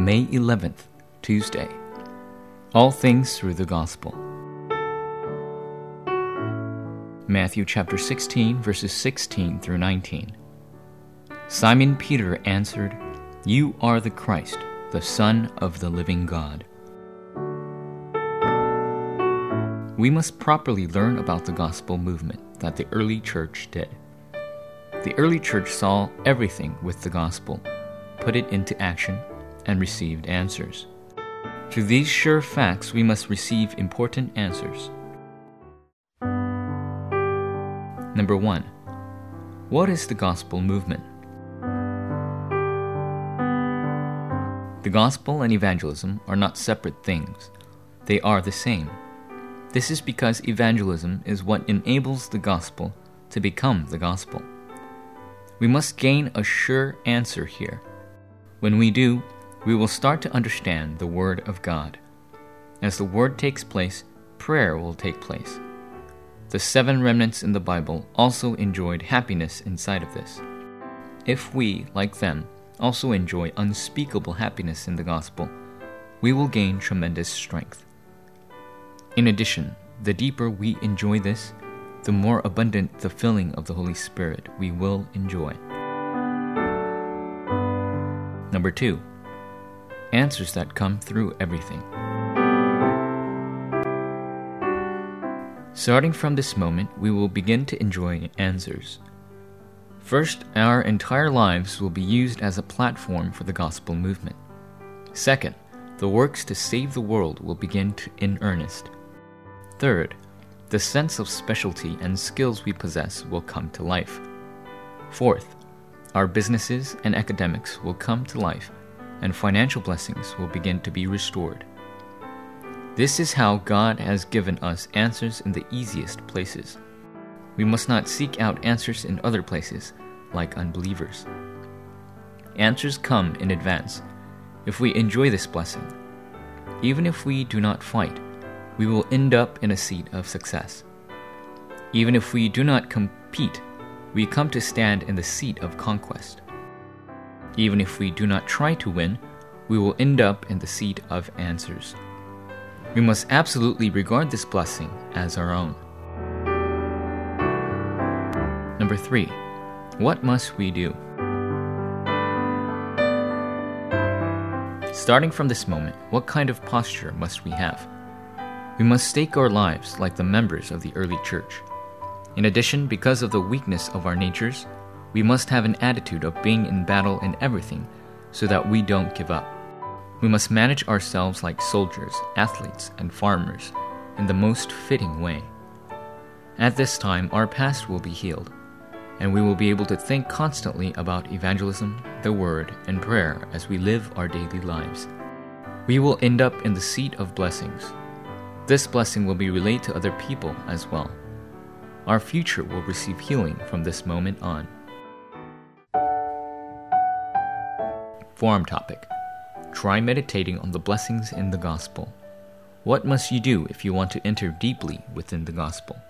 May 11th, Tuesday. All things through the gospel. Matthew chapter 16, verses 16 through 19. Simon Peter answered, You are the Christ, the Son of the living God. We must properly learn about the gospel movement that the early church did. The early church saw everything with the gospel, put it into action, and received answers. To these sure facts, we must receive important answers. Number one, what is the gospel movement? The gospel and evangelism are not separate things, they are the same. This is because evangelism is what enables the gospel to become the gospel. We must gain a sure answer here. When we do, we will start to understand the Word of God. As the Word takes place, prayer will take place. The seven remnants in the Bible also enjoyed happiness inside of this. If we, like them, also enjoy unspeakable happiness in the gospel, we will gain tremendous strength. In addition, the deeper we enjoy this, the more abundant the filling of the Holy Spirit we will enjoy. Number two, answers that come through everything. Starting from this moment, we will begin to enjoy answers. First, our entire lives will be used as a platform for the gospel movement. Second, the works to save the world will begin to, in earnest. Third, the sense of specialty and skills we possess will come to life. Fourth, our businesses and academics will come to life, and financial blessings will begin to be restored. This is how God has given us answers in the easiest places. We must not seek out answers in other places, like unbelievers. Answers come in advance if we enjoy this blessing. Even if we do not fight, we will end up in a seat of success. Even if we do not compete, we come to stand in the seat of conquest. Even if we do not try to win, we will end up in the seat of answers. We must absolutely regard this blessing as our own. Number three, what must we do? Starting from this moment, what kind of posture must we have? We must stake our lives like the members of the early church. In addition, because of the weakness of our natures, we must have an attitude of being in battle in everything so that we don't give up. We must manage ourselves like soldiers, athletes, and farmers in the most fitting way. At this time, our past will be healed, and we will be able to think constantly about evangelism, the Word, and prayer as we live our daily lives. We will end up in the seat of blessings. This blessing will be relayed to other people as well. Our future will receive healing from this moment on. Forum topic Try meditating on the blessings in the gospel. What must you do if you want to enter deeply within the gospel?